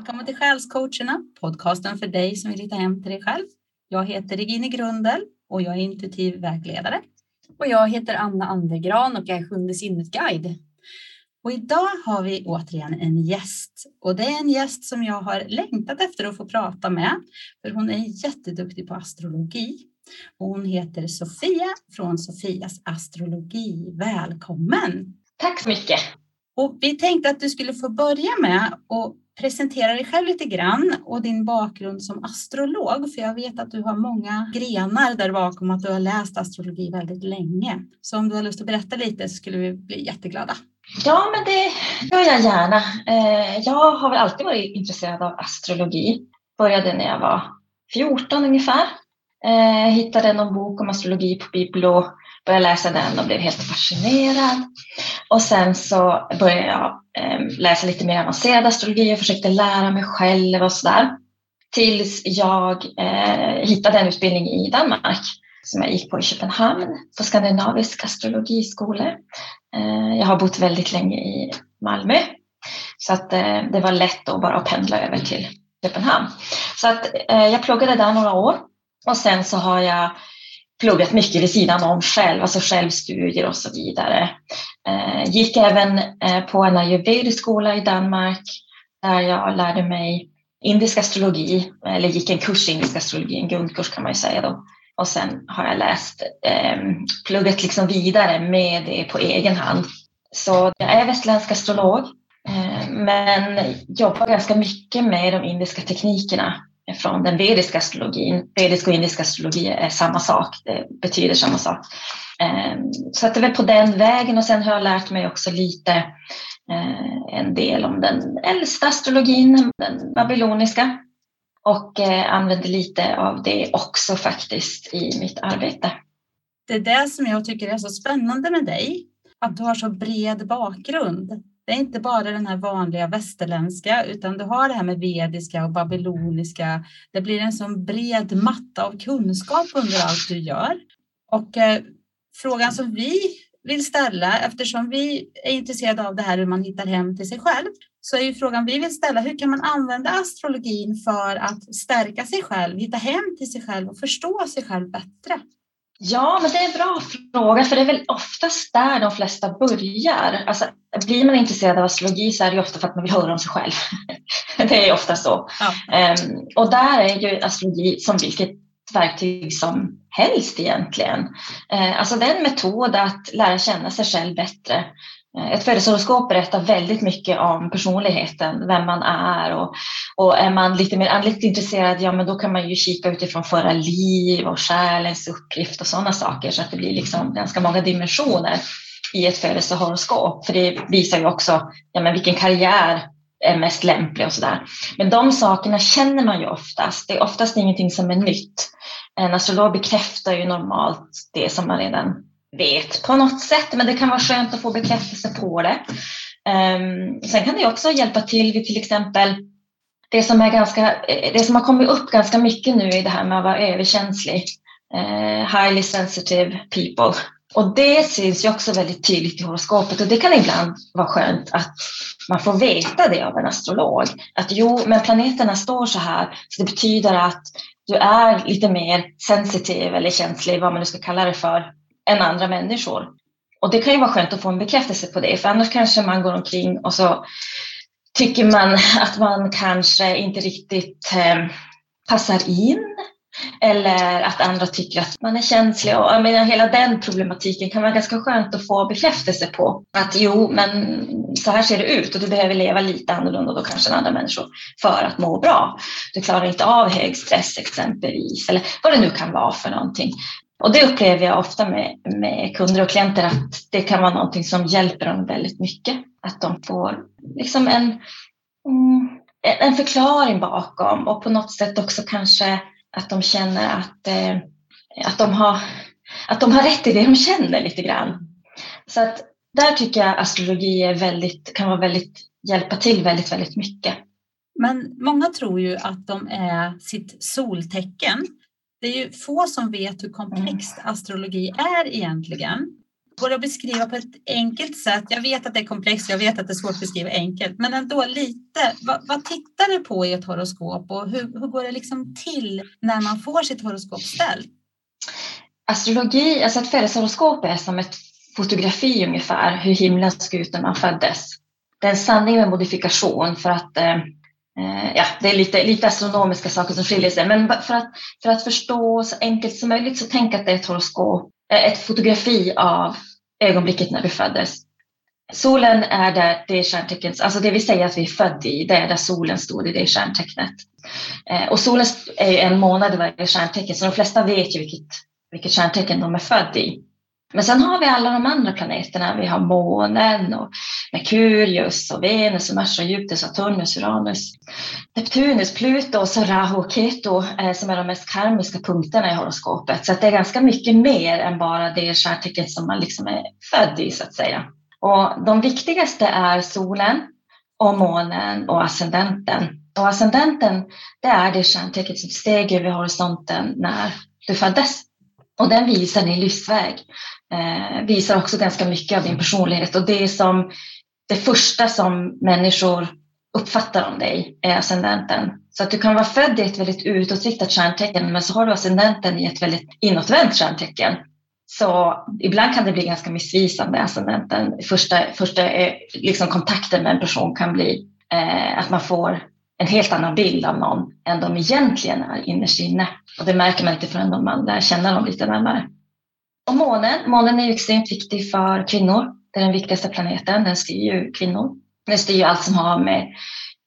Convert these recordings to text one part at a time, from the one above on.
Välkommen till Själscoacherna, podcasten för dig som vill hitta hem till dig själv. Jag heter Regine Grundel och jag är intuitiv vägledare. Och jag heter Anna Andergran och jag är Sjunde sinnet-guide. Och idag har vi återigen en gäst och det är en gäst som jag har längtat efter att få prata med. För hon är jätteduktig på astrologi. Och hon heter Sofia från Sofias astrologi. Välkommen! Tack så mycket! Och vi tänkte att du skulle få börja med att presentera dig själv lite grann och din bakgrund som astrolog. För jag vet att du har många grenar där bakom att du har läst astrologi väldigt länge. Så om du har lust att berätta lite så skulle vi bli jätteglada. Ja, men det gör jag gärna. Eh, jag har väl alltid varit intresserad av astrologi. Började när jag var 14 ungefär. Eh, hittade någon bok om astrologi på Biblo, började läsa den och blev helt fascinerad. Och sen så började jag ehm, läsa lite mer avancerad astrologi och försökte lära mig själv och sådär. Tills jag eh, hittade en utbildning i Danmark som jag gick på i Köpenhamn på Skandinavisk astrologiskola. Eh, jag har bott väldigt länge i Malmö så att eh, det var lätt att bara pendla över till Köpenhamn. Så att eh, jag pluggade där några år och sen så har jag pluggat mycket vid sidan om själv, alltså självstudier och så vidare. Eh, gick även eh, på en ayurvedisk skola i Danmark där jag lärde mig indisk astrologi, eller gick en kurs i indisk astrologi, en grundkurs kan man ju säga då. Och sen har jag läst, eh, pluggat liksom vidare med det på egen hand. Så jag är västländsk astrolog, eh, men jobbar ganska mycket med de indiska teknikerna från den vediska astrologin. Vedisk och indisk astrologi är samma sak, det betyder samma sak. Ehm, så att det är väl på den vägen och sen har jag lärt mig också lite eh, en del om den äldsta astrologin, den babyloniska och eh, använder lite av det också faktiskt i mitt arbete. Det är det som jag tycker är så spännande med dig, att du har så bred bakgrund. Det är inte bara den här vanliga västerländska, utan du har det här med vediska och babyloniska. Det blir en sån bred matta av kunskap under allt du gör. Och eh, frågan som vi vill ställa, eftersom vi är intresserade av det här hur man hittar hem till sig själv, så är ju frågan vi vill ställa, hur kan man använda astrologin för att stärka sig själv, hitta hem till sig själv och förstå sig själv bättre? Ja, men det är en bra fråga, för det är väl oftast där de flesta börjar. Alltså, blir man intresserad av astrologi så är det ofta för att man vill höra om sig själv. det är ofta så. Ja. Um, och där är ju astrologi som vilket verktyg som helst egentligen. Uh, alltså det är en metod att lära känna sig själv bättre. Eh, ett födelsehoroskop berättar väldigt mycket om personligheten, vem man är och, och är man lite mer andligt intresserad, ja men då kan man ju kika utifrån förra liv och själens uppgift och sådana saker så att det blir liksom ganska många dimensioner i ett födelsehoroskop. För det visar ju också ja, men vilken karriär är mest lämplig och sådär. Men de sakerna känner man ju oftast. Det är oftast ingenting som är nytt. En astrolog bekräftar ju normalt det som man redan vet på något sätt, men det kan vara skönt att få bekräftelse på det. Um, sen kan det också hjälpa till vid till exempel det som, är ganska, det som har kommit upp ganska mycket nu i det här med att vara överkänslig. Uh, highly sensitive people. Och det syns ju också väldigt tydligt i horoskopet och det kan ibland vara skönt att man får veta det av en astrolog. Att jo, men planeterna står så här, så det betyder att du är lite mer sensitiv eller känslig, vad man nu ska kalla det för, än andra människor. Och det kan ju vara skönt att få en bekräftelse på det, för annars kanske man går omkring och så tycker man att man kanske inte riktigt eh, passar in eller att andra tycker att man är känslig. Och, jag menar, hela den problematiken kan vara ganska skönt att få bekräftelse på. Att jo, men så här ser det ut och du behöver leva lite annorlunda då kanske än andra människor för att må bra. Du klarar inte av hög stress exempelvis eller vad det nu kan vara för någonting. Och det upplever jag ofta med, med kunder och klienter att det kan vara någonting som hjälper dem väldigt mycket. Att de får liksom en, mm, en förklaring bakom och på något sätt också kanske att de känner att, eh, att, de har, att de har rätt i det de känner lite grann. Så att där tycker jag astrologi är väldigt, kan vara väldigt, hjälpa till väldigt, väldigt mycket. Men många tror ju att de är sitt soltecken det är ju få som vet hur komplext mm. astrologi är egentligen. Går det att beskriva på ett enkelt sätt? Jag vet att det är komplext, jag vet att det är svårt att beskriva enkelt, men ändå lite. Vad, vad tittar du på i ett horoskop och hur, hur går det liksom till när man får sitt horoskop ställt? Astrologi, alltså ett födelsehoroskop är som ett fotografi ungefär, hur himlen såg ut när man föddes. Det är en sanning med modifikation för att eh, eh ja, det är lite, lite astronomiska saker som skiljer sig. Men för att, för att förstå så enkelt som möjligt så tänk att det är ett horoskop, eh, ett fotografi av ögonblicket när du föddes. Solen är där, det är stjärntecknet, alltså det vi säger att vi är födda i, det är där solen stod i det stjärntecknet. Eh, och solen är en månad i varje stjärntecken, så de flesta vet ju vilket, vilket stjärntecken de är födda i. Men sen har vi alla de andra planeterna. Vi har månen och Merkurius och Venus och Mars och Jupiter, Saturnus, Uranus, Neptunus, Pluto och så Rahu och Ketu eh, som är de mest karmiska punkterna i horoskopet. Så det är ganska mycket mer än bara det stjärntecken som man liksom är född i så att säga. Och de viktigaste är solen och månen och ascendenten. Och ascendenten, det är det stjärntecken som steg över horisonten när du föddes. Och den visar din livsväg. Eh, visar också ganska mycket av din personlighet. Och det som det första som människor uppfattar om dig är ascendenten. Så att du kan vara född i ett väldigt utåtriktat stjärntecken men så har du ascendenten i ett väldigt inåtvänt stjärntecken. Så ibland kan det bli ganska missvisande. Ascendenten, första, första liksom kontakten med en person kan bli eh, att man får en helt annan bild av någon än de egentligen är innerst inne. Och det märker man inte förrän man lär känna dem lite närmare. Och månen, månen är ju extremt viktig för kvinnor. Det är den viktigaste planeten, den styr ju kvinnor. Den styr ju allt som har med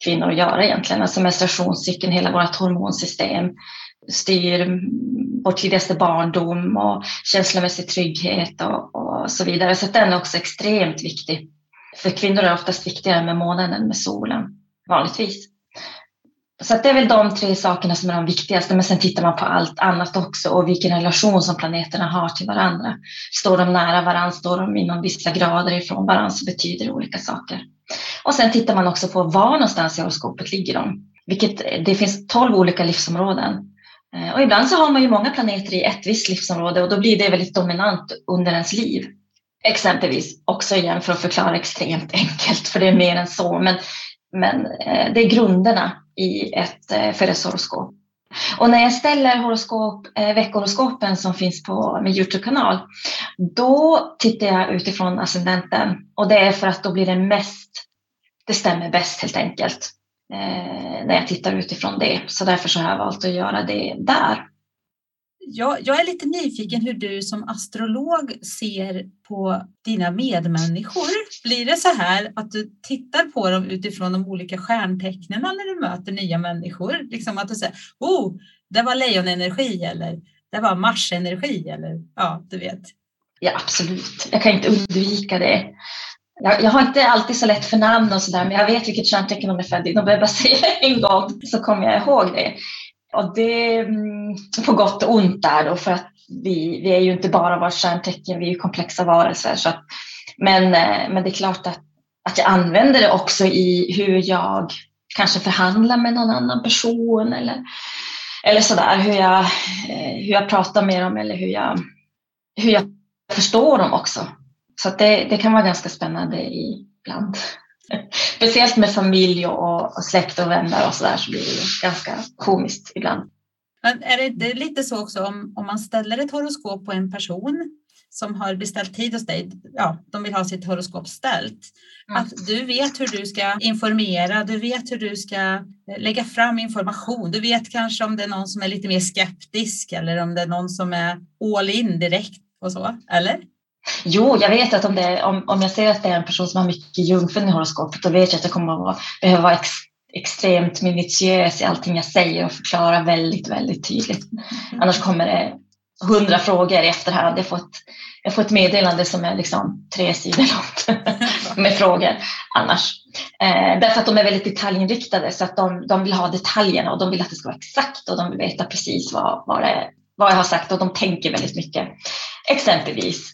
kvinnor att göra egentligen, alltså menstruationscykeln, hela vårt hormonsystem, styr vår tidigaste barndom och känslomässig trygghet och, och så vidare. Så den är också extremt viktig. För kvinnor är oftast viktigare med månen än med solen, vanligtvis. Så det är väl de tre sakerna som är de viktigaste, men sen tittar man på allt annat också och vilken relation som planeterna har till varandra. Står de nära varandra, står de inom vissa grader ifrån varandra så betyder det olika saker. Och sen tittar man också på var någonstans i horoskopet ligger de. Vilket, det finns tolv olika livsområden. Eh, och ibland så har man ju många planeter i ett visst livsområde och då blir det väldigt dominant under ens liv. Exempelvis, också igen för att förklara extremt enkelt, för det är mer än så, men, men eh, det är grunderna i ett eh, födelsehoroskop. Och när jag ställer horoskop, eh, veckohoroskopen som finns på min Youtube-kanal, då tittar jag utifrån ascendenten och det är för att då blir det mest, det stämmer bäst helt enkelt eh, när jag tittar utifrån det. Så därför så har jag valt att göra det där jag, jag är lite nyfiken hur du som astrolog ser på dina medmänniskor. Blir det så här att du tittar på dem utifrån de olika stjärntecknen när du möter nya människor? Liksom att du säger, oh, det var lejonenergi eller det var marsenergi eller ja, du vet. Ja, absolut. Jag kan inte undvika det. Jag, jag, har inte alltid så lätt för namn och sådär, men jag vet vilket stjärntecken de är födda i. De behöver bara säga en gång så kommer jag ihåg det. Och det mm, är på gott och ont där då för att vi, vi är ju inte bara vårt stjärntecken, vi är ju komplexa varelser. Så att, men, eh, men det är klart att, att jag använder det också i hur jag kanske förhandlar med någon annan person eller, eller sådär, hur jag, eh, hur jag pratar med dem eller hur jag, hur jag förstår dem också. Så det, det kan vara ganska spännande ibland. Speciellt med familj och, och släkt och vänner och så där så blir det ganska komiskt ibland. Men är det inte lite så också om, om man ställer ett horoskop på en person som har beställt tid hos dig, ja, de vill ha sitt horoskop ställt, mm. att du vet hur du ska informera, du vet hur du ska eh, lägga fram information, du vet kanske om det är någon som är lite mer skeptisk eller om det är någon som är all in direkt och så, eller? Jo, jag vet att om, det, om, om jag ser att det är en person som har mycket jungfrun i horoskopet, då vet jag att jag kommer att vara, behöva vara ex, extremt minutiös i allting jag säger och förklara väldigt, väldigt tydligt. Mm. Annars kommer det hundra frågor i efterhand. Jag får, ett, jag får ett meddelande som är liksom tre sidor långt med frågor annars. Eh, därför att de är väldigt detaljinriktade så att de, de vill ha detaljerna och de vill att det ska vara exakt och de vill veta precis vad, vad, det, vad jag har sagt och de tänker väldigt mycket. Exempelvis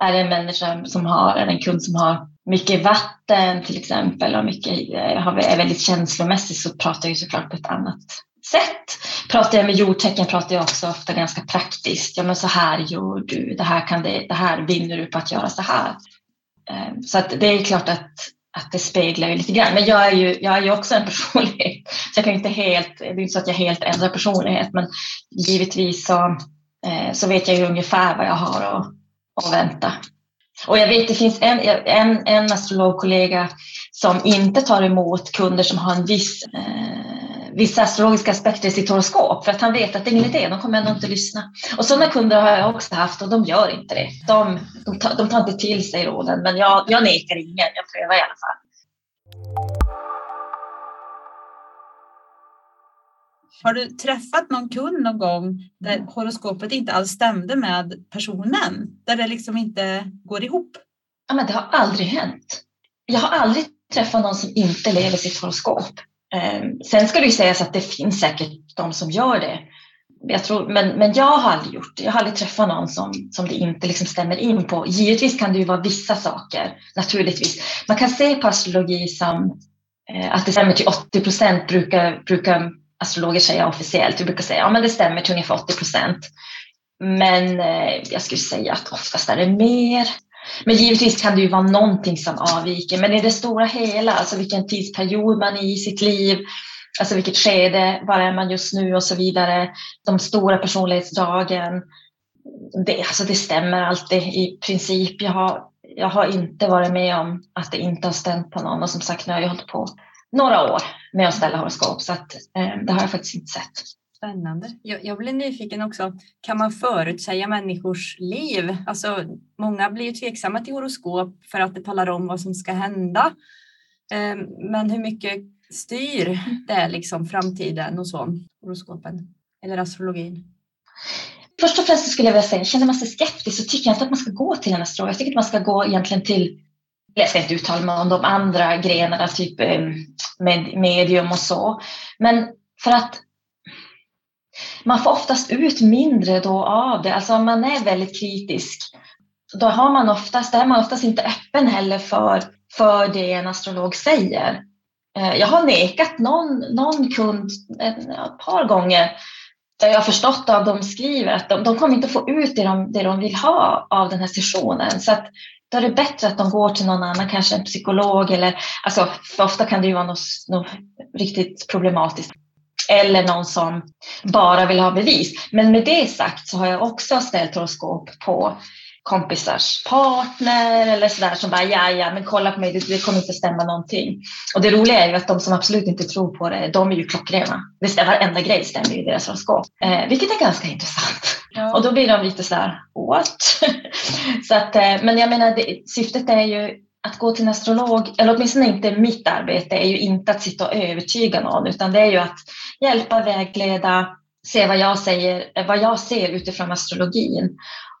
är det en människa som har, är en kund som har mycket vatten till exempel och mycket, eh, är väldigt känslomässig så pratar jag ju såklart på ett annat sätt. Pratar jag med jordtecken pratar jag också ofta ganska praktiskt. Ja men så här gör du, det här, kan det, det här vinner du på att göra så här. Eh, så att det är klart att, att det speglar ju lite grann. Men jag är ju, jag är ju också en personlighet. Så jag kan inte helt, det är inte så att jag helt ändrar personlighet. Men givetvis så, eh, så vet jag ju ungefär vad jag har att, och vänta. Och jag vet det finns en, en, en astrologkollega som inte tar emot kunder som har en viss eh, vissa astrologiska aspekter i sitt horoskop för att han vet att det är ingen idé, de kommer ändå inte lyssna. Och sådana kunder har jag också haft och de gör inte det. De, de, tar, de tar inte till sig råden, men jag, jag nekar ingen, jag prövar i alla fall. Har du träffat någon kund någon gång där horoskopet inte alls stämde med personen? Där det liksom inte går ihop? Ja, men det har aldrig hänt. Jag har aldrig träffat någon som inte lever sitt horoskop. Ehm, sen ska det ju sägas att det finns säkert de som gör det. Jag tror, men, men jag har aldrig gjort det. Jag har aldrig träffat någon som, som det inte liksom stämmer in på. Givetvis kan det ju vara vissa saker, naturligtvis. Man kan se på astrologi som eh, att det stämmer till 80 procent brukar, brukar astrologer säga officiellt. Vi brukar säga att ja, det stämmer till ungefär 80 procent. Men eh, jag skulle säga att oftast är det mer. Men givetvis kan det ju vara någonting som avviker, men i det stora hela, alltså vilken tidsperiod man är i sitt liv, alltså vilket skede, var är man just nu och så vidare, de stora personlighetsdragen. Det, alltså det stämmer alltid i princip. Jag har, jag har inte varit med om att det inte har stämt på någon och som sagt nu har jag hållit på några år med att ställa horoskop så att, eh, det har jag faktiskt inte sett. Spännande. Jag, jag blir nyfiken också. Kan man förutsäga människors liv? Alltså, många blir ju tveksamma till horoskop för att det talar om vad som ska hända. Ehm, men hur mycket styr det liksom framtiden och så, horoskopen eller astrologin? Först och främst skulle jag vilja säga, känner man sig skeptisk så tycker jag inte att man ska gå till en astrolog. Jag tycker att man ska gå egentligen till, jag ska inte uttala mig om de andra grenarna, typ ehm, med medium och så. Men för att man får oftast ut mindre då av det. Alltså om man är väldigt kritisk, då har man oftast, är man oftast inte öppen heller för, för det en astrolog säger. Eh, jag har nekat någon, någon kund ett par gånger där jag har förstått av de skriver att de, de kommer inte få ut det de, det de vill ha av den här sessionen. Så att då är det bättre att de går till någon annan, kanske en psykolog eller alltså, för ofta kan det ju vara något, något riktigt problematiskt eller någon som bara vill ha bevis. Men med det sagt så har jag också ställt horoskop på kompisars partner eller sådär som bara ja, ja, men kolla på mig, det, det kommer inte stämma någonting. Och det roliga är ju att de som absolut inte tror på det, de är ju klockrena. Det stämmer, varenda grej stämmer i deras horoskop, eh, vilket är ganska intressant. Ja. Och då blir de lite sådär, what? så att, eh, men jag menar, det, syftet är ju att gå till en astrolog, eller åtminstone inte mitt arbete, är ju inte att sitta och övertyga någon, utan det är ju att hjälpa, vägleda, se vad jag säger, vad jag ser utifrån astrologin.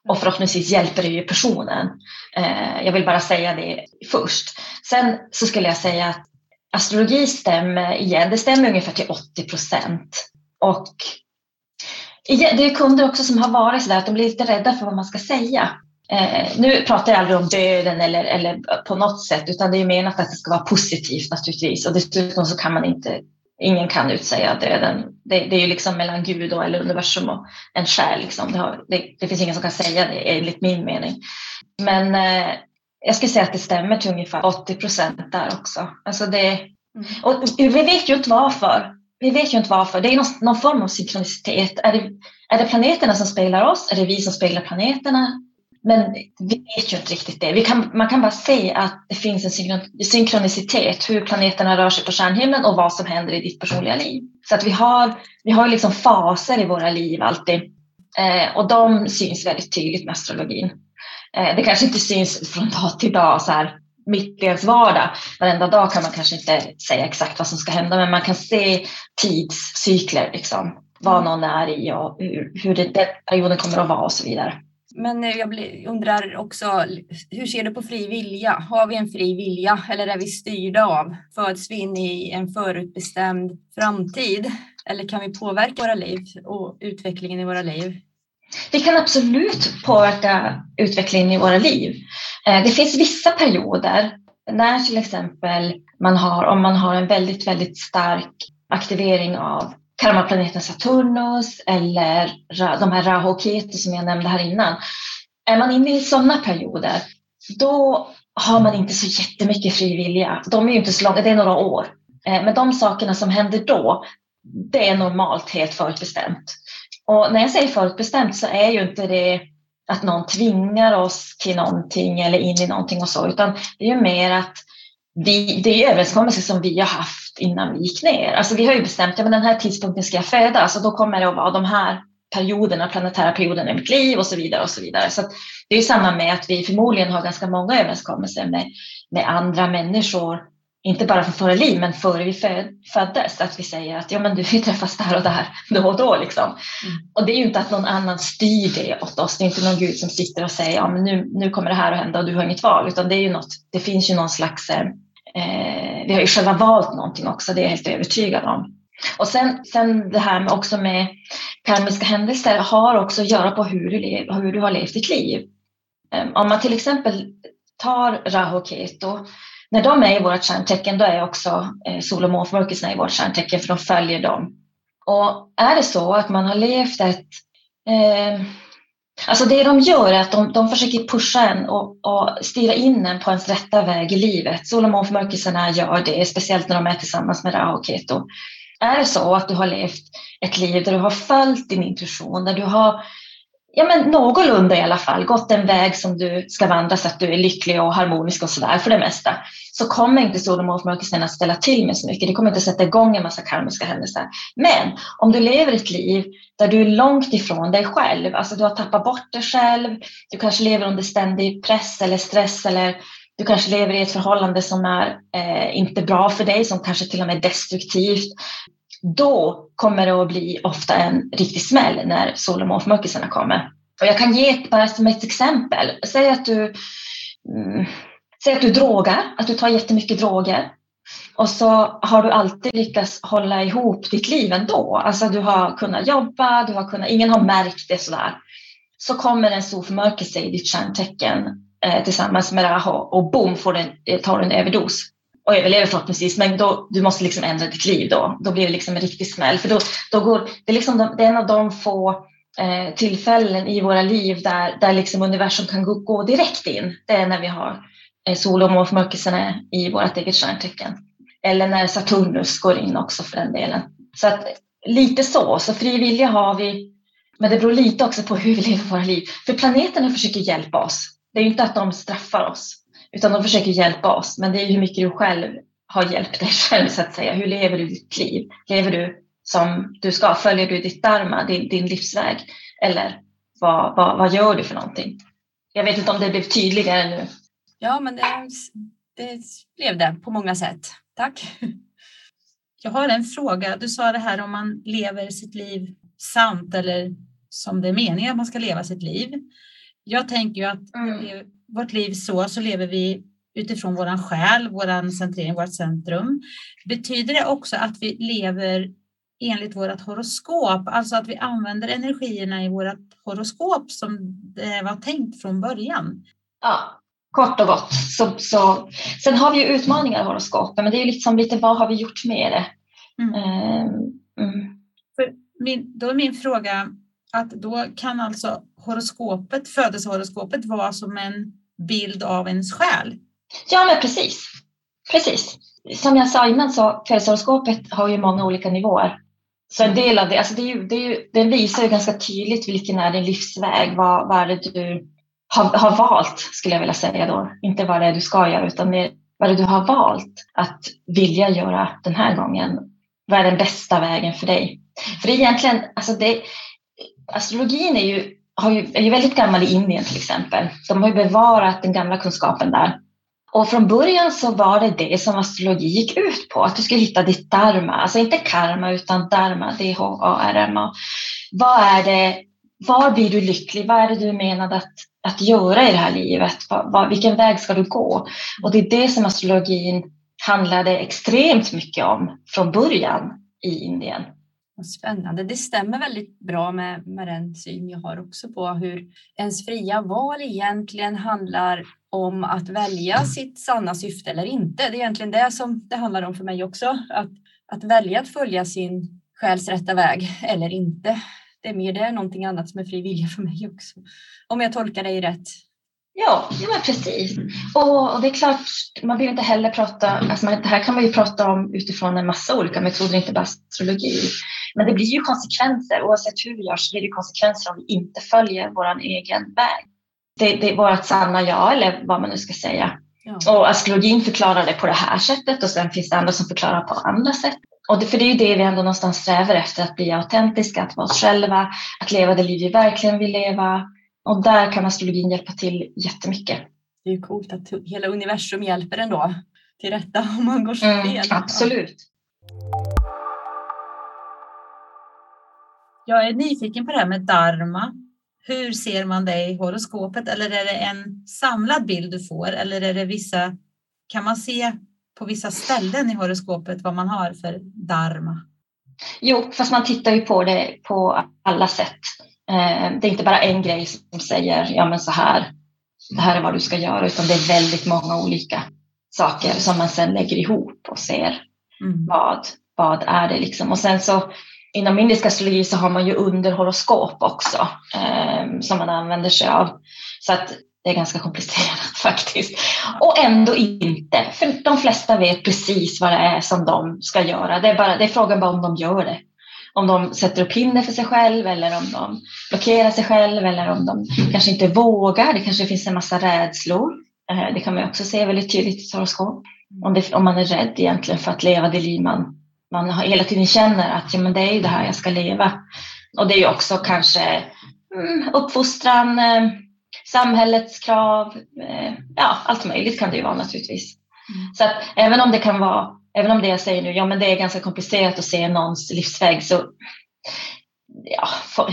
Och förhoppningsvis hjälper det ju personen. Eh, jag vill bara säga det först. Sen så skulle jag säga att astrologi stämmer igen, det stämmer ungefär till 80 procent. Och det är kunder också som har varit så där att de blir lite rädda för vad man ska säga. Eh, nu pratar jag aldrig om döden eller, eller på något sätt, utan det är menat att det ska vara positivt naturligtvis. Och dessutom så kan man inte, ingen kan utsäga döden. Det, det är ju liksom mellan Gud och, eller universum och en själ. Liksom. Det, har, det, det, finns ingen som kan säga det enligt min mening. Men eh, jag skulle säga att det stämmer till ungefär 80 procent där också. Alltså det, mm. och vi vet ju inte varför. Vi vet ju inte varför. Det är någon, någon form av synkronicitet. Är det, är det planeterna som speglar oss? Är det vi som speglar planeterna? Men vi vet ju inte riktigt det. Kan, man kan bara se att det finns en synkronicitet, hur planeterna rör sig på stjärnhimlen och vad som händer i ditt personliga liv. Så att vi har, vi har liksom faser i våra liv alltid. Eh, och de syns väldigt tydligt med astrologin. Eh, det kanske inte syns från dag till dag, så här, mitt i ens vardag. Varenda dag kan man kanske inte säga exakt vad som ska hända, men man kan se tidscykler, liksom, vad någon är i och hur, hur det, den perioden kommer att vara och så vidare. Men eh, jag undrar också, hur ser du på fri vilja? Har vi en fri vilja eller är vi styrda av? Föds vi in i en förutbestämd framtid? Eller kan vi påverka våra liv och utvecklingen i våra liv? Vi kan absolut påverka utvecklingen i våra liv. Eh, det finns vissa perioder när till exempel man har, om man har en väldigt, väldigt stark aktivering av karmaplaneten Saturnus eller de här Rahu och Ketu som jag nämnde här innan. Är man inne i sådana perioder då har man inte så jättemycket fri vilja. De är ju inte så långa, det är några år. Eh, men de sakerna som händer då, det är normalt helt förutbestämt. Och när jag säger förutbestämt så är ju inte det att någon tvingar oss till någonting eller in i någonting och så, utan det är ju mer att vi, det är överenskommelser som vi har haft innan vi gick ner. Alltså vi har ju bestämt att ja, den här tidpunkten ska jag födas och då kommer det att vara de här perioderna, planetära perioderna i mitt liv och så vidare. och så vidare. Så det är samma med att vi förmodligen har ganska många överenskommelser med, med andra människor inte bara för före liv, men före vi föddes, att vi säger att ja, men du, vi träffas där och där, då och då. Liksom. Mm. Och det är ju inte att någon annan styr det åt oss. Det är inte någon gud som sitter och säger ja, men nu, nu kommer det här att hända och du har inget val, utan det är ju något, det finns ju någon slags, eh, vi har ju själva valt någonting också, det är jag helt övertygad om. Och sen, sen det här med också med karmiska händelser har också att göra på hur du, lev, hur du har levt ditt liv. Ehm, om man till exempel tar Rahu och Keto när de är i vårt stjärntecken, då är också eh, sol och månförmörkelserna i vårt stjärntecken, för de följer dem. Och är det så att man har levt ett... Eh, alltså det de gör är att de, de försöker pusha en och, och styra in en på ens rätta väg i livet. Sol och månförmörkelserna gör det, speciellt när de är tillsammans med Rahu och Keto. Är det så att du har levt ett liv där du har följt din intuition, där du har ja, men någorlunda i alla fall gått en väg som du ska vandra så att du är lycklig och harmonisk och sådär för det mesta, så kommer inte sol och att ställa till med så mycket. Det kommer inte sätta igång en massa karmiska händelser. Men om du lever ett liv där du är långt ifrån dig själv, alltså du har tappat bort dig själv, du kanske lever under ständig press eller stress eller du kanske lever i ett förhållande som är eh, inte bra för dig, som kanske till och med är destruktivt då kommer det att bli ofta en riktig smäll när sol och månförmörkelserna kommer. Och jag kan ge ett, bara som ett exempel. Säg att du, mm, säg att du drogar, att du tar jättemycket droger. Och så har du alltid lyckats hålla ihop ditt liv ändå. Alltså du har kunnat jobba, du har kunnat, ingen har märkt det sådär. Så kommer en stor förmörkelse i ditt stjärntecken eh, tillsammans med Raho och boom får du, eh, tar du en överdos och överlever förhoppningsvis, men då, du måste liksom ändra ditt liv då. Då blir det liksom en riktig smäll. För då, då går, det, är liksom de, det är en av de få eh, tillfällen i våra liv där, där liksom universum kan gå, gå direkt in. Det är när vi har eh, sol och månförmörkelserna i vårt eget stjärntecken. Eller när Saturnus går in också för den delen. Så att lite så, så fri vilja har vi, men det beror lite också på hur vi lever våra liv. För planeterna försöker hjälpa oss. Det är ju inte att de straffar oss. Utan de försöker hjälpa oss, men det är hur mycket du själv har hjälpt dig själv så att säga. Hur lever du ditt liv? Lever du som du ska? Följer du ditt dharma, din, din livsväg? Eller vad, vad, vad gör du för någonting? Jag vet inte om det blev tydligare nu. Ja, men det, det blev det på många sätt. Tack. Jag har en fråga. Du sa det här om man lever sitt liv sant eller som det är meningen att man ska leva sitt liv. Jag tänker ju att mm vårt liv så, så lever vi utifrån våran själ, våran centrering, vårt centrum. Betyder det också att vi lever enligt vårt horoskop, alltså att vi använder energierna i vårt horoskop som det var tänkt från början? Ja, kort och gott. Så, så, sen har vi ju utmaningar i horoskopet, men det är ju liksom lite vad har vi gjort med det? Mm. Ehm, mm. Min, då är min fråga att då kan alltså horoskopet, födelsehoroskopet vara som en bild av ens själ. Ja, men precis. Precis. Som jag sa innan så födelsehoroskopet har ju många olika nivåer. Så en del av det, alltså det, är ju, det, är ju, det visar ju ganska tydligt vilken är din livsväg, vad, vad är det du har, har valt, skulle jag vilja säga då. Inte vad det är du ska göra, utan mer vad det du har valt att vilja göra den här gången. Vad är den bästa vägen för dig? För det är egentligen, alltså det, astrologin är ju ju, är ju väldigt gammal i Indien till exempel. De har ju bevarat den gamla kunskapen där. Och från början så var det det som astrologi gick ut på, att du skulle hitta ditt dharma, alltså inte karma utan dharma, D-H-A-R-M-A. Vad är det, var blir du lycklig? Vad är det du menade att, att göra i det här livet? Vad, vad, vilken väg ska du gå? Och det är det som astrologin handlade extremt mycket om från början i Indien. Spännande. Det stämmer väldigt bra med, med den syn jag har också på hur ens fria val egentligen handlar om att välja sitt sanna syfte eller inte. Det är egentligen det som det handlar om för mig också. Att, att välja att följa sin själs rätta väg eller inte. Det är mer det än någonting annat som är fri vilja för mig också. Om jag tolkar dig rätt. Ja, ja men precis. Och, och, det är klart, man vill inte heller prata, alltså man, det här kan man ju prata om utifrån en massa olika metoder, inte bara astrologi. Men det blir ju konsekvenser, oavsett hur vi gör så blir det konsekvenser om vi inte följer vår egen väg. Det, det är vårt sanna ja, eller vad man nu ska säga. Ja. Och astrologin förklarar det på det här sättet och sen finns det andra som förklarar på andra sätt. Och det, för det är ju det vi ändå någonstans strävar efter, att bli autentiska, att vara oss själva, att leva det liv vi verkligen vill leva. Och där kan astrologin hjälpa till jättemycket. Det är ju coolt att hela universum hjälper ändå till rätta om man går fel. Mm, absolut. Jag är nyfiken på det här med dharma. Hur ser man det i horoskopet? Eller är det en samlad bild du får? Eller är det vissa, kan man se på vissa ställen i horoskopet vad man har för dharma? Jo, fast man tittar ju på det på alla sätt. Eh, det är inte bara en grej som säger ja men så här, det här är vad du ska göra, utan det är väldigt många olika saker som man sen lägger ihop och ser mm. vad, vad är det liksom. Och sen så inom indisk astrologi så har man ju underhoroskop också eh, som man använder sig av. Så att det är ganska komplicerat faktiskt. Och ändå inte, för de flesta vet precis vad det är som de ska göra. Det är, bara, det är frågan bara om de gör det. Om de sätter upp hinder för sig själv eller om de blockerar sig själv eller om de kanske inte vågar. Det kanske finns en massa rädslor. Eh, det kan man också se väldigt tydligt i horoskop. Om, om man är rädd egentligen för att leva det liv man man hela tiden känner att ja, men det är ju det här jag ska leva. Och det är ju också kanske mm, uppfostran, eh, samhällets krav, eh, ja allt möjligt kan det ju vara naturligtvis. Mm. Så att även om det kan vara, även om det jag säger nu, ja men det är ganska komplicerat att se någons livsväg så ja,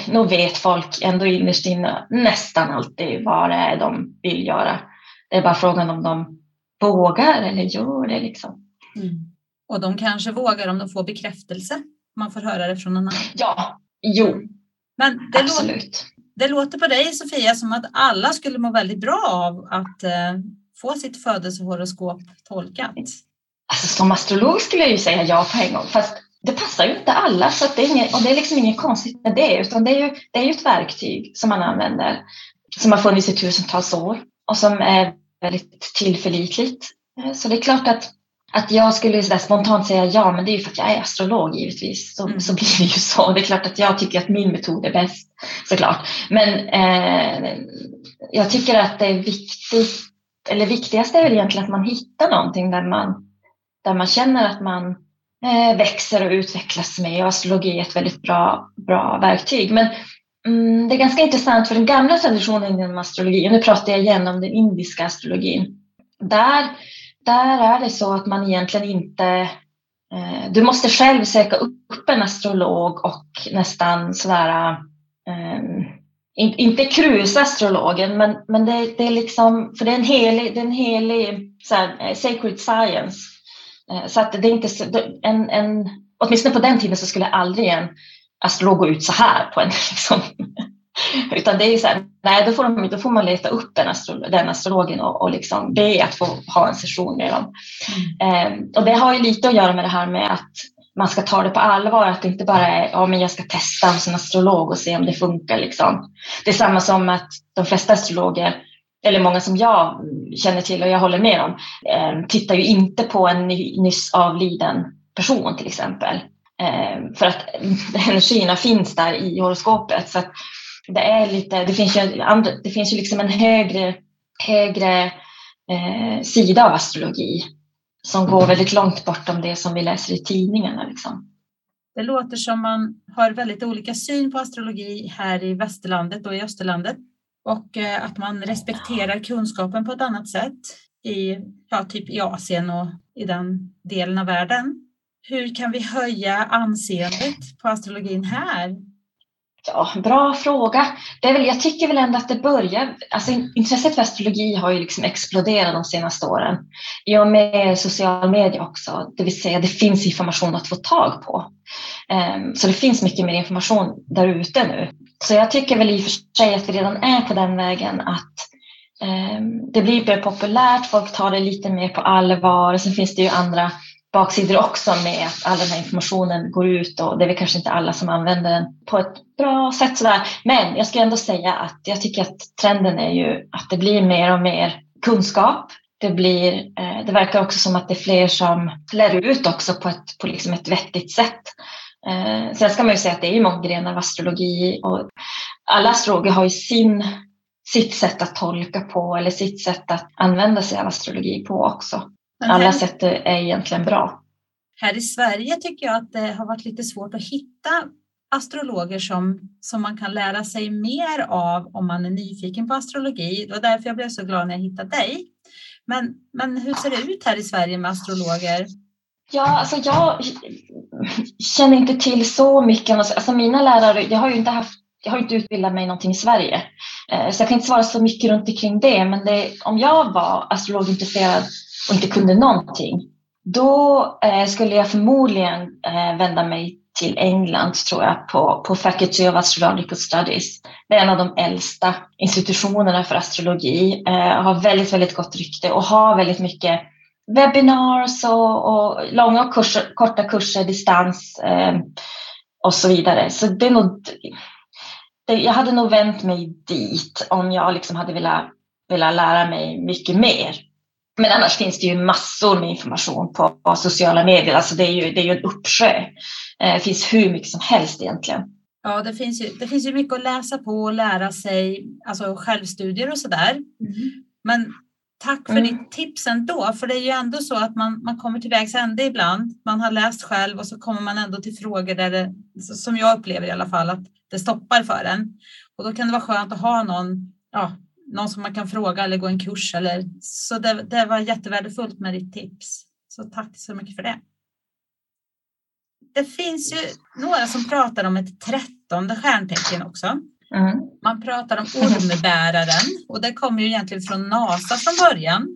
nog vet folk ändå innerst inne nästan alltid vad det är de vill göra. Det är bara frågan om de vågar eller gör det liksom. Mm. Och de kanske vågar om de får bekräftelse. Man får höra det från någon annan. Ja, jo. Men det Absolut. Låter, det låter på dig Sofia som att alla skulle må väldigt bra av att eh, få sitt födelsehoroskop tolkat. Alltså, som astrolog skulle jag ju säga ja på en gång, fast det passar ju inte alla så det är inget, och det är liksom inget konstigt med det, utan det är, ju, det är ju ett verktyg som man använder som har funnits i tusentals år och som är väldigt tillförlitligt. Eh, så det är klart att att jag skulle så spontant säga ja, men det är ju för att jag är astrolog givetvis. Så, mm. så blir det ju så. Det är klart att jag tycker att min metod är bäst såklart. Men eh, jag tycker att det är viktigt, eller viktigast är väl egentligen att man hittar någonting där man, där man känner att man eh, växer och utvecklas med. Och astrologi är ett väldigt bra, bra verktyg. Men mm, det är ganska intressant för den gamla traditionen inom astrologi, och nu pratar jag igen om den indiska astrologin. Där där är det så att man egentligen inte eh, du måste själv söka upp en astrolog och nästan sådär, eh, inte krusa astrologen, men, men det, det, är liksom, för det är en helig, det är en helig såhär, eh, sacred science. Eh, så att det är inte en, en, åtminstone på den tiden så skulle aldrig en astrolog gå ut så här på en liksom, Utan det är så här, nej, då får, de, då får man leta upp den, astrolog, den astrologen och, och liksom be att få ha en session med dem. Mm. Eh, och det har ju lite att göra med det här med att man ska ta det på allvar, att det inte bara är ja, men jag ska testa hos en astrolog och se om det funkar. Liksom. Det är samma som att de flesta astrologer, eller många som jag känner till och jag håller med om, eh, tittar ju inte på en nyss avliden person till exempel. Eh, för att energierna finns där i horoskopet. Så att det är lite, det finns ju, andra, det finns ju liksom en högre, högre eh, sida av astrologi som går väldigt långt bortom det som vi läser i tidningarna. Liksom. Det låter som man har väldigt olika syn på astrologi här i västerlandet och i österlandet och eh, att man respekterar kunskapen på ett annat sätt i, ja, typ i Asien och i den delen av världen. Hur kan vi höja anseendet på astrologin här Ja, bra fråga. Det är väl, jag tycker väl ändå att det börjar, alltså intresset för astrologi har ju liksom exploderat de senaste åren. I och med social media också, det vill säga det finns information att få tag på. Um, så det finns mycket mer information där ute nu. Så jag tycker väl i och för sig att vi redan är på den vägen att um, det blir mer populärt, folk tar det lite mer på allvar. Sen finns det ju andra baksidor också med att all den här informationen går ut och det är väl kanske inte alla som använder den på ett bra sätt sådär. Men jag ska ändå säga att jag tycker att trenden är ju att det blir mer och mer kunskap. Det, blir, eh, det verkar också som att det är fler som lär ut också på ett, på liksom ett vettigt sätt. Eh, sen ska man ju säga att det är ju många grenar av astrologi och alla astrologer har ju sin, sitt sätt att tolka på eller sitt sätt att använda sig av astrologi på också. Alla sätt är egentligen bra. Här i Sverige tycker jag att det har varit lite svårt att hitta astrologer som, som man kan lära sig mer av om man är nyfiken på astrologi. Det var därför jag blev så glad när jag hittade dig. Men, men hur ser det ut här i Sverige med astrologer? Ja, alltså jag känner inte till så mycket. Alltså mina lärare, jag har ju inte haft jag har inte utbildat mig någonting i Sverige, eh, så jag kan inte svara så mycket runt omkring det. Men det, om jag var astrologintresserad och inte kunde någonting, då eh, skulle jag förmodligen eh, vända mig till England tror jag på, på Faculty of Astrological Studies. Det är en av de äldsta institutionerna för astrologi, eh, har väldigt, väldigt gott rykte och har väldigt mycket webinars och, och långa kurser, korta kurser, distans eh, och så vidare. Så det är nog, det, jag hade nog vänt mig dit om jag liksom hade velat, velat lära mig mycket mer. Men annars finns det ju massor med information på, sociala medier. Alltså det är ju, det är ju en uppsjö. Eh, det finns hur mycket som helst egentligen. Ja, det finns ju, det finns ju mycket att läsa på och lära sig, alltså självstudier och sådär. Mm. Men tack för mm. ditt tips ändå, för det är ju ändå så att man, man kommer till vägs ände ibland. Man har läst själv och så kommer man ändå till frågor där det, som jag upplever i alla fall, att det stoppar för en. Och då kan det vara skönt att ha någon, ja, någon som man kan fråga eller gå en kurs. Eller, så det, det var jättevärdefullt med ditt tips. Så tack så mycket för det. Det finns ju några som pratar om ett trettonde stjärntecken också. Mm. Man pratar om ormbäraren och det kommer ju egentligen från NASA från början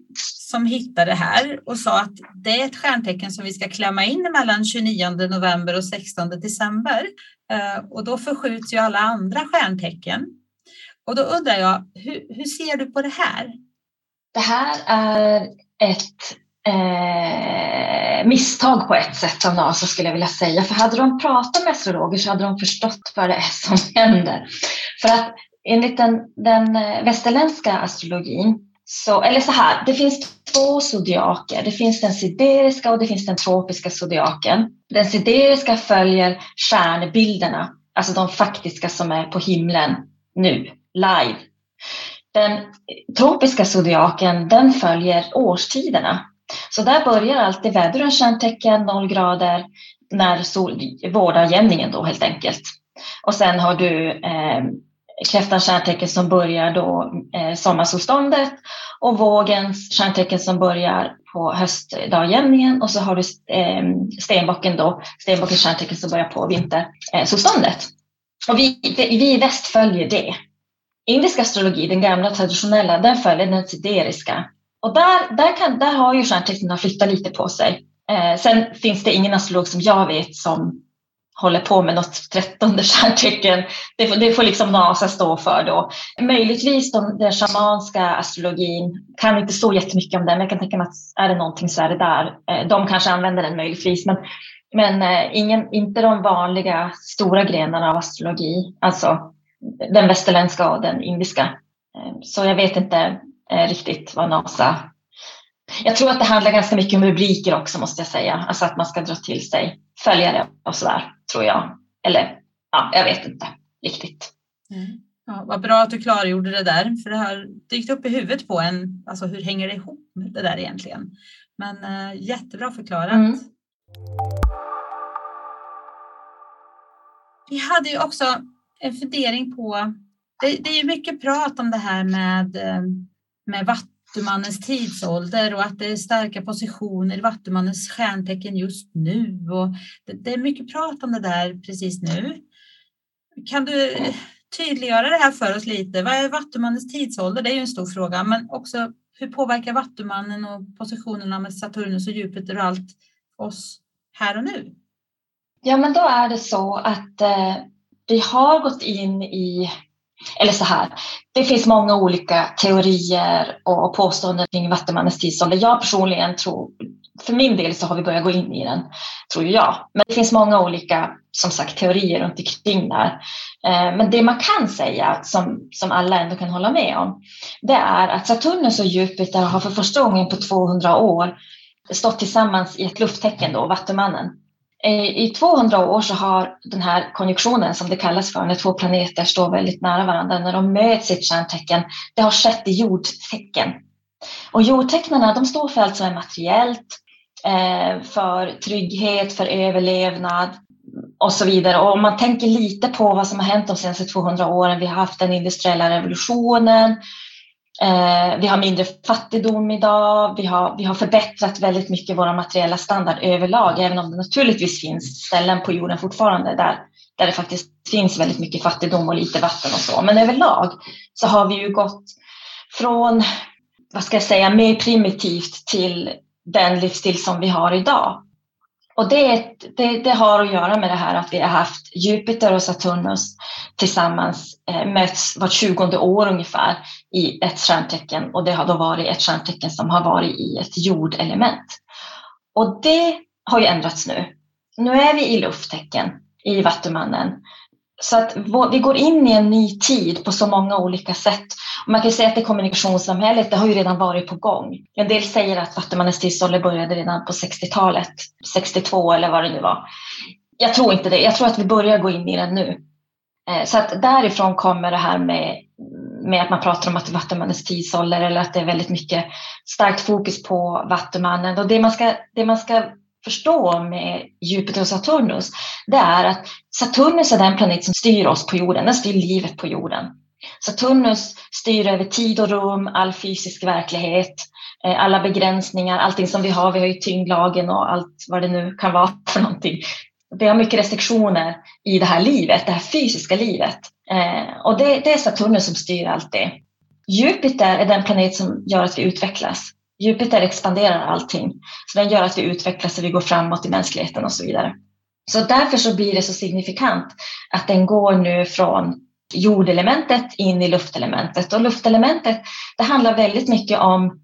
som hittade det här och sa att det är ett stjärntecken som vi ska klämma in mellan 29 november och 16 december. Eh, och då förskjuts ju alla andra stjärntecken. Och då undrar jag, hur, hur ser du på det här? Det här är ett eh, misstag på ett sätt av NASA skulle jag vilja säga. För hade de pratat med astrologer så hade de förstått vad det är som händer. För att enligt den, den eh, västerländska astrologin, så, eller så här, det finns två zodiaker. Det finns den sideriska och det finns den tropiska zodiaken. Den sideriska följer stjärnbilderna, alltså de faktiska som är på himlen nu, live. Den tropiska zodiaken, den följer årstiderna. Så där börjar alltid vädrens kärntecken, noll grader, när sol, vårdagjämningen då helt enkelt. Och sen har du eh, kräftans stjärntecken som börjar då eh, sommarsolståndet och vågens stjärntecken som börjar på höstdagjämningen och så har du eh, stenbocken då, stenbockens stjärntecken som börjar på vintersolståndet. Och vi, vi i väst följer det. Indisk astrologi, den gamla traditionella, den följer den sideriska och där, där, kan, där har ju stjärntecknen flyttat lite på sig. Eh, sen finns det ingen astrolog som jag vet som håller på med något trettonde stjärntecken. Det får, det får liksom NASA stå för då. Möjligtvis de, den shamanska astrologin, kan inte så jättemycket om den, men jag kan tänka mig att är det någonting så är det där. Eh, de kanske använder den möjligtvis, men, men eh, ingen, inte de vanliga stora grenarna av astrologi, alltså den västerländska och den indiska. Eh, så jag vet inte eh, riktigt vad NASA... Jag tror att det handlar ganska mycket om rubriker också måste jag säga. Alltså att man ska dra till sig följare och sådär, tror jag. Eller ja, jag vet inte riktigt. Mm. Ja, vad bra att du klargjorde det där, för det har dykt upp i huvudet på en. Alltså hur hänger det ihop med det där egentligen? Men äh, jättebra förklarat. Mm. Vi hade ju också en fundering på, det, det, är ju mycket prat om det här med eh, med Vattumannens tidsålder och att det är starka positioner i Vattumannens stjärntecken just nu. Och det, det är mycket prat om det där precis nu. Kan du tydliggöra det här för oss lite? Vad är Vattumannens tidsålder? Det är ju en stor fråga, men också hur påverkar Vattumannen och positionerna med Saturnus och Jupiter och allt oss här och nu? Ja, men då är det så att eh, vi har gått in i eller så här, det finns många olika teorier och påståenden kring Vattumannens tidsålder. Jag personligen tror för min del så har vi börjat gå in i den, tror jag. Men det finns många olika som sagt, teorier runt omkring där. Eh, men det man kan säga, som, som alla ändå kan hålla med om, det är att Saturnus och Jupiter har för första gången på 200 år stått tillsammans i ett lufttecken, då, Vattumannen. Eh, I 200 år så har den här konjunktionen, som det kallas för, när två planeter står väldigt nära varandra, när de möts i ett stjärntecken, det har skett i jordtecken. Och jordtecknarna de står för allt som är materiellt, eh, för trygghet, för överlevnad och så vidare. Och om man tänker lite på vad som har hänt de senaste 200 åren, vi har haft den industriella revolutionen, Eh, vi har mindre fattigdom idag, vi har, vi har förbättrat väldigt mycket vår materiella standard överlag, även om det naturligtvis finns ställen på jorden fortfarande där, där det faktiskt finns väldigt mycket fattigdom och lite vatten och så. Men överlag så har vi ju gått från vad ska jag säga, mer primitivt till den livsstil som vi har idag. Och det, det, det, har att göra med det här att vi har haft Jupiter och Saturnus tillsammans eh, möts vart tjugonde år ungefär i ett stjärntecken och det har då varit ett stjärntecken som har varit i ett jordelement. Och det har ju ändrats nu. Nu är vi i lufttecken i Vattumannen så att vi går in i en ny tid på så många olika sätt. Man kan säga att det kommunikationssamhället det har ju redan varit på gång. En del säger att Vattumannens tidsålder började redan på 60-talet, 62 eller vad det nu var. Jag tror inte det. Jag tror att vi börjar gå in i den nu. Eh, så att därifrån kommer det här med, med att man pratar om att Vattumannens tidsålder eller att det är väldigt mycket starkt fokus på Vattumannen. Och det man ska, det man ska förstå med Jupiter och Saturnus, det är att Saturnus är den planet som styr oss på jorden, den styr livet på jorden. Saturnus styr över tid och rum, all fysisk verklighet, eh, alla begränsningar, allting som vi har. Vi har ju tyngdlagen och allt vad det nu kan vara för någonting. Vi har mycket restriktioner i det här livet, det här fysiska livet. Eh, och det, det är Saturnus som styr allt det. Jupiter är den planet som gör att vi utvecklas. Jupiter expanderar allting. Så den gör att vi utvecklas och vi går framåt i mänskligheten och så vidare. Så därför så blir det så signifikant att den går nu från jordelementet in i luftelementet. Och luftelementet, det handlar väldigt mycket om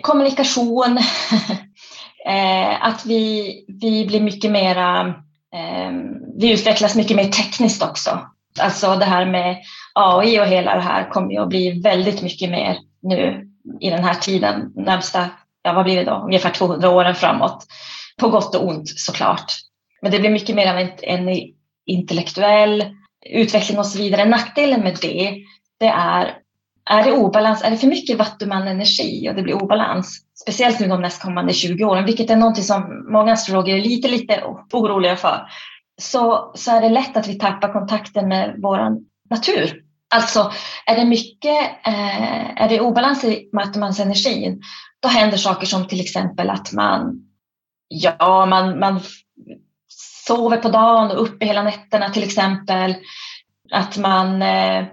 kommunikation, eh, att vi, vi blir mycket mera, eh, vi utvecklas mycket mer tekniskt också. Alltså det här med AI och hela det här kommer ju att bli väldigt mycket mer nu i den här tiden, närmsta, ja vad blir det då, ungefär 200 åren framåt. På gott och ont såklart. Men det blir mycket mer av en, en intellektuell utveckling och så vidare. Nackdelen med det, det är, är det obalans, är det för mycket vattuman-energi och det blir obalans, speciellt nu de nästkommande 20 åren, vilket är någonting som många astrologer är lite, lite oroliga för, så, så är det lätt att vi tappar kontakten med vår natur Alltså är det mycket, eh, är det obalans i energin, då händer saker som till exempel att man, ja, man, man sover på dagen och uppe hela nätterna till exempel. Att man eh,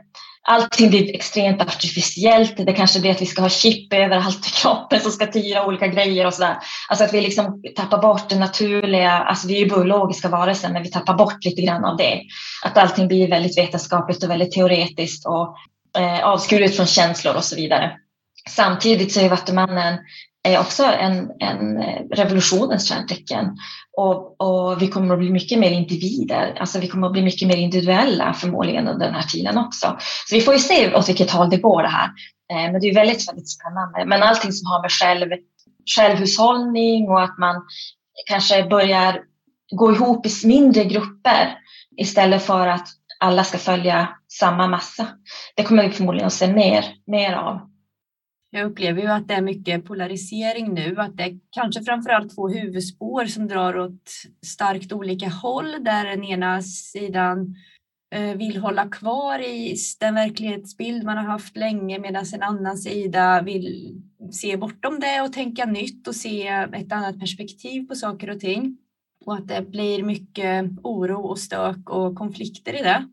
allting blir extremt artificiellt. Det kanske blir att vi ska ha chip överallt i kroppen som ska styra olika grejer och sådär. Alltså att vi liksom tappar bort det naturliga, alltså vi är ju biologiska varelser men vi tappar bort lite grann av det. Att allting blir väldigt vetenskapligt och väldigt teoretiskt och eh, avskuret från känslor och så vidare. Samtidigt så är Vattumannen är också en, en eh, revolutionens kärntecken Och, och, vi kommer att bli mycket mer individer, alltså vi kommer att bli mycket mer individuella förmodligen under den här tiden också. Så vi får ju se åt vilket håll det går det här. Eh, men det är väldigt, väldigt spännande. Men allting som har med själv, självhushållning och att man kanske börjar gå ihop i mindre grupper istället för att alla ska följa samma massa. Det kommer vi förmodligen att se mer, mer av. Jag upplever ju att det är mycket polarisering nu, att det är kanske framförallt två huvudspår som drar åt starkt olika håll, där den ena sidan eh, vill hålla kvar i den verklighetsbild man har haft länge medan en annan sida vill se bortom det och tänka nytt och se ett annat perspektiv på saker och ting. Och att det blir mycket oro och stök och konflikter i det.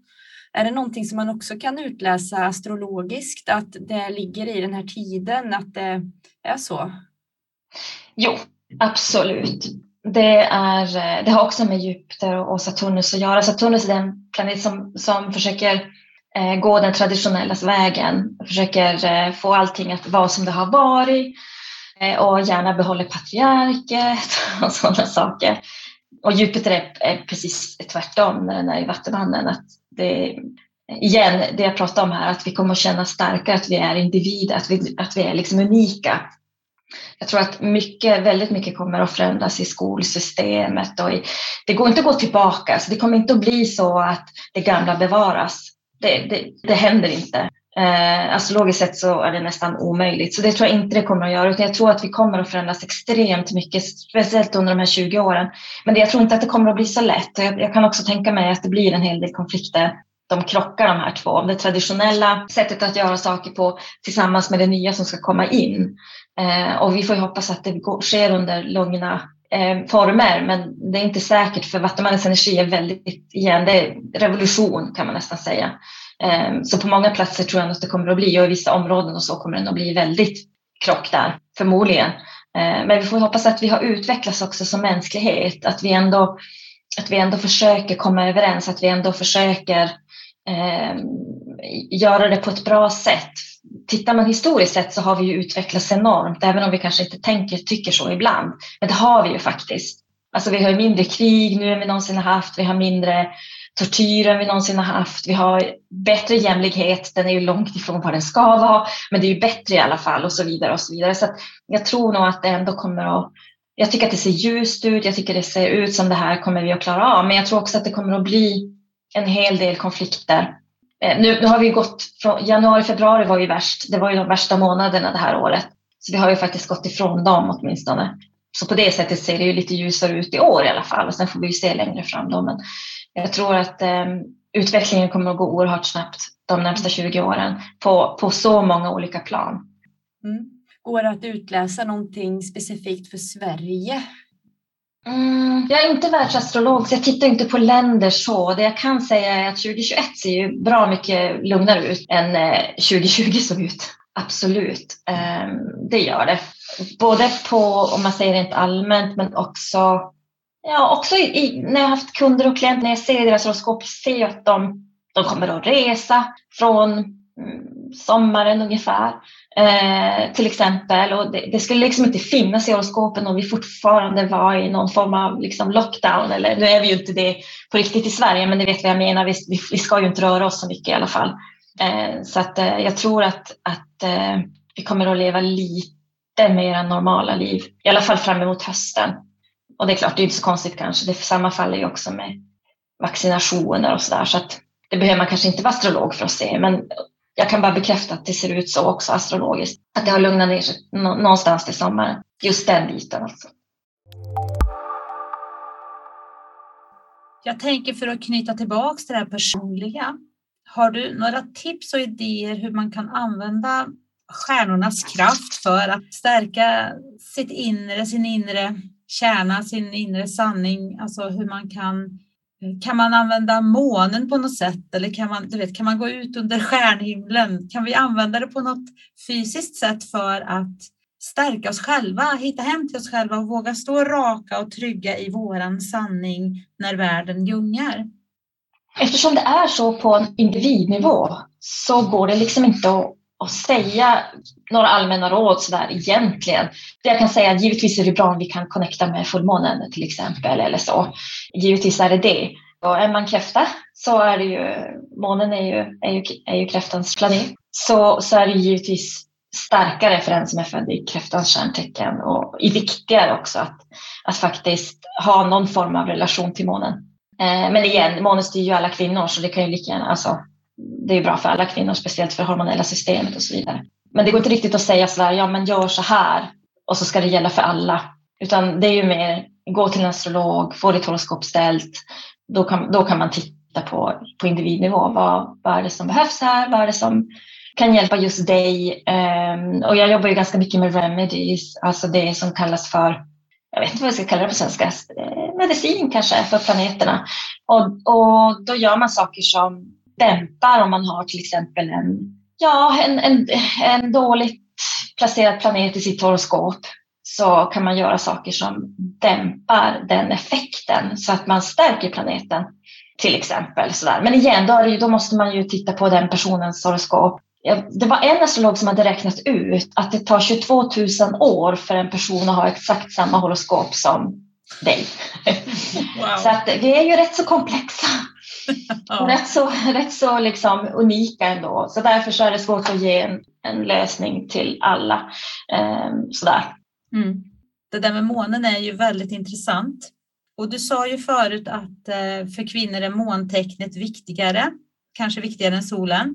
Är det någonting som man också kan utläsa astrologiskt, att det ligger i den här tiden, att det är så? Jo, absolut. Det, är, eh, det har också med Jupiter och Saturnus att göra. Saturnus är den planet som, som försöker eh, gå den traditionella vägen, försöker eh, få allting att vara som det har varit. Eh, och gärna behåller patriarket och sådana saker. Och Jupiter är, är precis tvärtom när den är i Vattumannen. Att det, igen, det jag pratade om här, att vi kommer att känna starkare att vi är individer, att vi, att vi är liksom unika. Jag tror att mycket, väldigt mycket kommer att förändras i skolsystemet och i, det går inte att gå tillbaka, så det kommer inte att bli så att det gamla bevaras. Det, det, det händer inte. Eh, astrologiskt sett så är det nästan omöjligt, så det tror jag inte det kommer att göra, utan jag tror att vi kommer att förändras extremt mycket, speciellt under de här 20 åren. Men jag tror inte att det kommer att bli så lätt. Jag, jag kan också tänka mig att det blir en hel del konflikter de krockar de här två. Det traditionella sättet att göra saker på tillsammans med det nya som ska komma in. Eh, och vi får ju hoppas att det går, sker under lugna eh, former, men det är inte säkert för vattenmannens energi är väldigt, igen, det är revolution kan man nästan säga. Ehm, så på många platser tror jag att det kommer att bli och i vissa områden och så kommer det att bli väldigt krock där, förmodligen. Ehm, men vi får hoppas att vi har utvecklats också som mänsklighet, att vi ändå att vi ändå försöker komma överens, att vi ändå försöker eh, göra det på ett bra sätt. Tittar man historiskt sett så har vi ju utvecklats enormt, även om vi kanske inte tänker, tycker så ibland. Men det har vi ju faktiskt. Alltså vi har mindre krig nu än vi någonsin har haft, vi har mindre tortyren vi någonsin har haft, vi har bättre jämlikhet, den är ju långt ifrån vad den ska vara, men det är ju bättre i alla fall och så vidare och så vidare. Så jag tror nog att det ändå kommer att jag tycker att det ser ljust ut, jag tycker det ser ut som det här kommer vi att klara av, men jag tror också att det kommer att bli en hel del konflikter. Eh, nu, nu har vi gått från januari, februari var ju värst. Det var ju de värsta månaderna det här året. Så vi har ju faktiskt gått ifrån dem åtminstone. Så på det sättet ser det ju lite ljusare ut i år i alla fall. Och sen får vi ju se längre fram då. Men jag tror att eh, utvecklingen kommer att gå oerhört snabbt de närmsta 20 åren på, på så många olika plan. Mm. Går det att utläsa någonting specifikt för Sverige Mm, jag är inte världsastrolog så jag tittar inte på länder så. Det jag kan säga är att 2021 ser ju bra mycket lugnare ut än 2020 eh, såg ut. Absolut, ehm, det gör det. Både på, om man säger rent allmänt, men också, ja, också i, när jag har haft kunder och klienter, när jag ser deras horoskop, ser jag att de, de kommer att resa från mm, sommaren ungefär. Eh, till exempel. Och det, det, skulle liksom inte finnas i horoskopen om vi fortfarande var i någon form av liksom lockdown. Eller, nu är vi ju inte det på riktigt i Sverige, men det vet vad jag menar. Vi, vi, vi ska ju inte röra oss så mycket i alla fall. Eh, så att, eh, jag tror att, att eh, vi kommer att leva lite mer normala liv, i alla fall fram emot hösten. Och det är klart, det är inte så konstigt kanske. Det sammanfaller ju också med vaccinationer och sådär. Så att det behöver man kanske inte vara astrolog för att se, men jag kan bara bekräfta att det ser ut så också astrologiskt. Att det har lugnat ner sig någonstans till sommaren. Just den biten alltså. Jag tänker för att knyta tillbaks till det här personliga. Har du några tips och idéer hur man kan använda stjärnornas kraft för att stärka sitt inre, sin inre kärna, sin inre sanning, alltså hur man kan kan man använda månen på något sätt eller kan man, du vet, kan man gå ut under stjärnhimlen? Kan vi använda det på något fysiskt sätt för att stärka oss själva, hitta hem till oss själva och våga stå raka och trygga i våran sanning när världen gungar? Eftersom det är så på en individnivå så går det liksom inte att att säga några allmänna råd sådär egentligen. Det jag kan säga att givetvis är det bra om vi kan connecta med fullmånen till exempel eller så. Givetvis är det det. Och är man kräfta så är det ju, månen är ju, är ju, är ju kräftans planet. Så, så är det givetvis starkare för den som är född i kräftans stjärntecken och viktigare också att, att faktiskt ha någon form av relation till månen. Eh, men igen, månen styr ju alla kvinnor så det kan ju lika gärna, alltså det är bra för alla kvinnor, speciellt för hormonella systemet och så vidare. Men det går inte riktigt att säga sådär, ja men gör så här och så ska det gälla för alla. Utan det är ju mer, gå till en astrolog, få ditt horoskop ställt. Då kan, då kan man titta på, på individnivå. Vad, vad är det som behövs här? Vad är det som kan hjälpa just dig? Um, och jag jobbar ju ganska mycket med remedies, alltså det som kallas för jag vet inte vad jag ska kalla det på svenska, eh, medicin kanske för planeterna. Och, och då gör man saker som dämpar om man har till exempel en, ja, en, en, en dåligt placerad planet i sitt horoskop så kan man göra saker som dämpar den effekten så att man stärker planeten till exempel. Sådär. Men igen, då, det, då, måste man ju titta på den personens horoskop det var en astrolog som hade räknat ut att det tar 22 000 år för en person att ha exakt samma horoskop som dig. Wow. Så att vi är ju rätt så komplexa. ja. Rätt så, rätt så liksom unika ändå. Så därför så är det svårt att ge en, en lösning till alla. Um, sådär. Mm. Det där med månen är ju väldigt intressant. Och du sa ju förut att eh, för kvinnor är måntecknet viktigare, kanske viktigare än solen.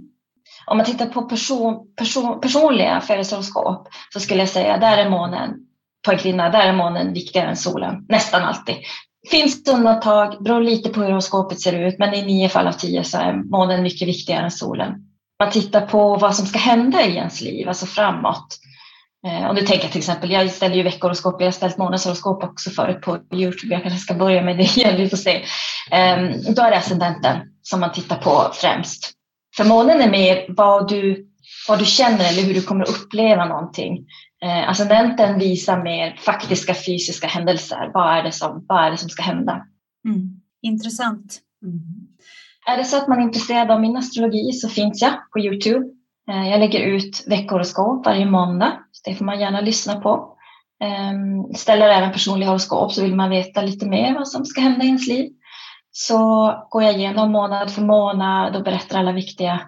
Om man tittar på person, person, personliga födelsehoroskop så skulle jag säga där är månen på en kvinna, där är månen viktigare än solen, nästan alltid. Finns undantag, beror lite på hur horoskopet ser ut, men i nio fall av tio så är månen mycket viktigare än solen. Man tittar på vad som ska hända i ens liv, alltså framåt. Eh, om du tänker till exempel, jag ställer ju veckohoroskop, jag har ställt månadshoroskop också förut på Youtube, jag kanske ska börja med det igen, vi får se. Ehm, då är det ascendenten som man tittar på främst. För månen är mer vad du, vad du känner eller hur du kommer att uppleva någonting. Eh, ascendenten visar mer faktiska fysiska händelser. Vad är det som, vad är det som ska hända? Mm. Intressant. Mm. Är det så att man är intresserad av min astrologi så finns jag på Youtube. Eh, jag lägger ut veckohoroskop varje måndag. Så det får man gärna lyssna på. Eh, ställer även personliga horoskop så vill man veta lite mer vad som ska hända i ens liv så går jag igenom månad för månad och berättar alla viktiga,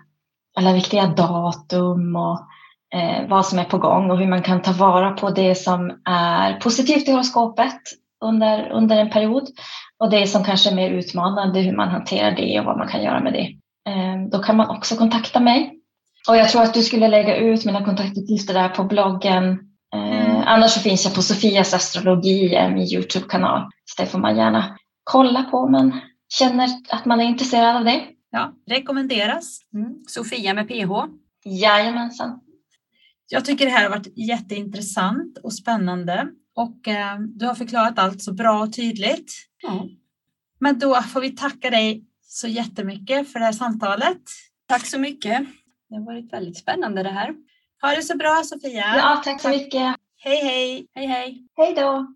alla viktiga datum och eh, vad som är på gång och hur man kan ta vara på det som är positivt i horoskopet under, under en period och det som kanske är mer utmanande, hur man hanterar det och vad man kan göra med det. Eh, då kan man också kontakta mig. Och jag tror att du skulle lägga ut mina kontaktuppgifter där på bloggen. Eh, mm. Annars så finns jag på Sofias astrologi, min Youtube-kanal. Så det får man gärna kolla på. Men känner att man är intresserad av det. Ja, rekommenderas. Mm. Sofia med PH. Jajamensan. Jag tycker det här har varit jätteintressant och spännande och eh, du har förklarat allt så bra och tydligt. Mm. Men då får vi tacka dig så jättemycket för det här samtalet. Tack så mycket. Det har varit väldigt spännande det här. Ha det så bra Sofia. Ja, tack så mycket. Hej hej. Hej hej. Hej då.